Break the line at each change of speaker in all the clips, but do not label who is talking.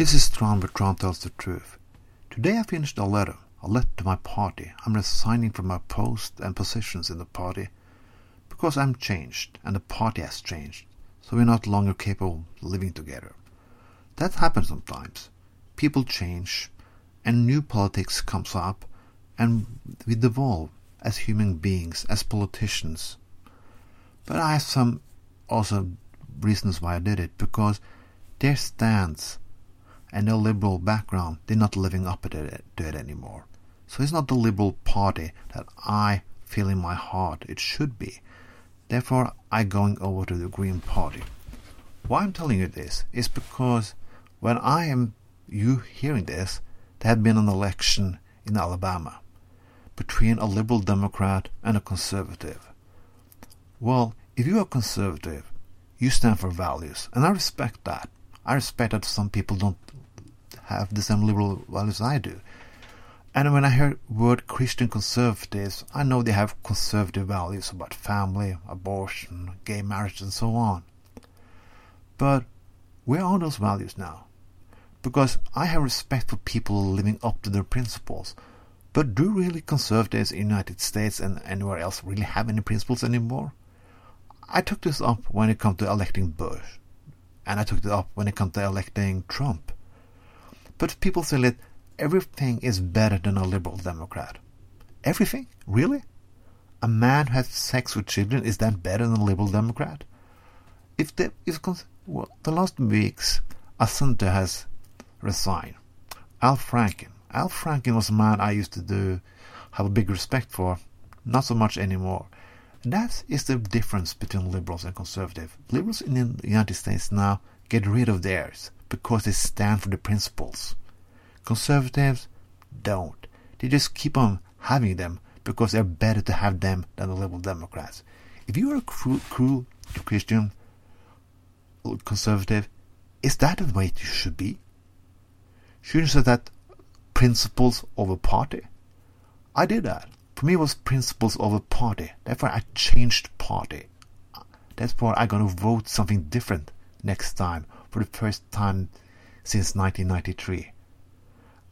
This is Tron, but Tron tells the truth. Today I finished a letter, a letter to my party. I'm resigning from my post and positions in the party because I'm changed and the party has changed, so we're not longer capable of living together. That happens sometimes. People change, and new politics comes up, and we devolve as human beings, as politicians. But I have some also reasons why I did it, because their stance and their liberal background, they're not living up to it, to it anymore. So it's not the Liberal Party that I feel in my heart it should be. Therefore, I'm going over to the Green Party. Why I'm telling you this is because when I am you hearing this, there had been an election in Alabama between a liberal Democrat and a conservative. Well, if you are conservative, you stand for values, and I respect that. I respect that some people don't have the same liberal values I do. And when I hear word Christian conservatives, I know they have conservative values about family, abortion, gay marriage, and so on. But where are those values now? Because I have respect for people living up to their principles. But do really conservatives in the United States and anywhere else really have any principles anymore? I took this up when it comes to electing Bush. And I took it up when it comes to electing Trump. But people say that everything is better than a liberal Democrat. Everything? Really? A man who has sex with children, is that better than a liberal Democrat? If the, if, well, the last weeks, a senator has resigned. Al Franken. Al Franken was a man I used to do have a big respect for. Not so much anymore. That is the difference between liberals and conservatives. Liberals in the United States now get rid of theirs because they stand for the principles. Conservatives don't. They just keep on having them because they're better to have them than the liberal Democrats. If you're a cruel, cruel Christian conservative, is that the way it should be? Shouldn't you say that principles over party? I did that. For me, it was principles over party. Therefore, I changed party. That's why I'm going to vote something different next time for the first time since 1993.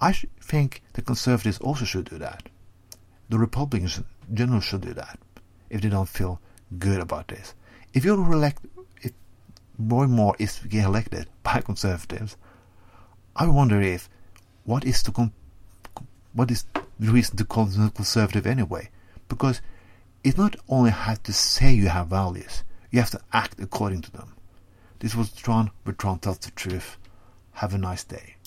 I think the Conservatives also should do that. The Republicans in general should do that if they don't feel good about this. If you elect, if more and more is get elected by Conservatives, I wonder if what is the con- what is the reason to call them conservative anyway? Because it's not only have to say you have values, you have to act according to them. This was but Tron tells the truth. Have a nice day.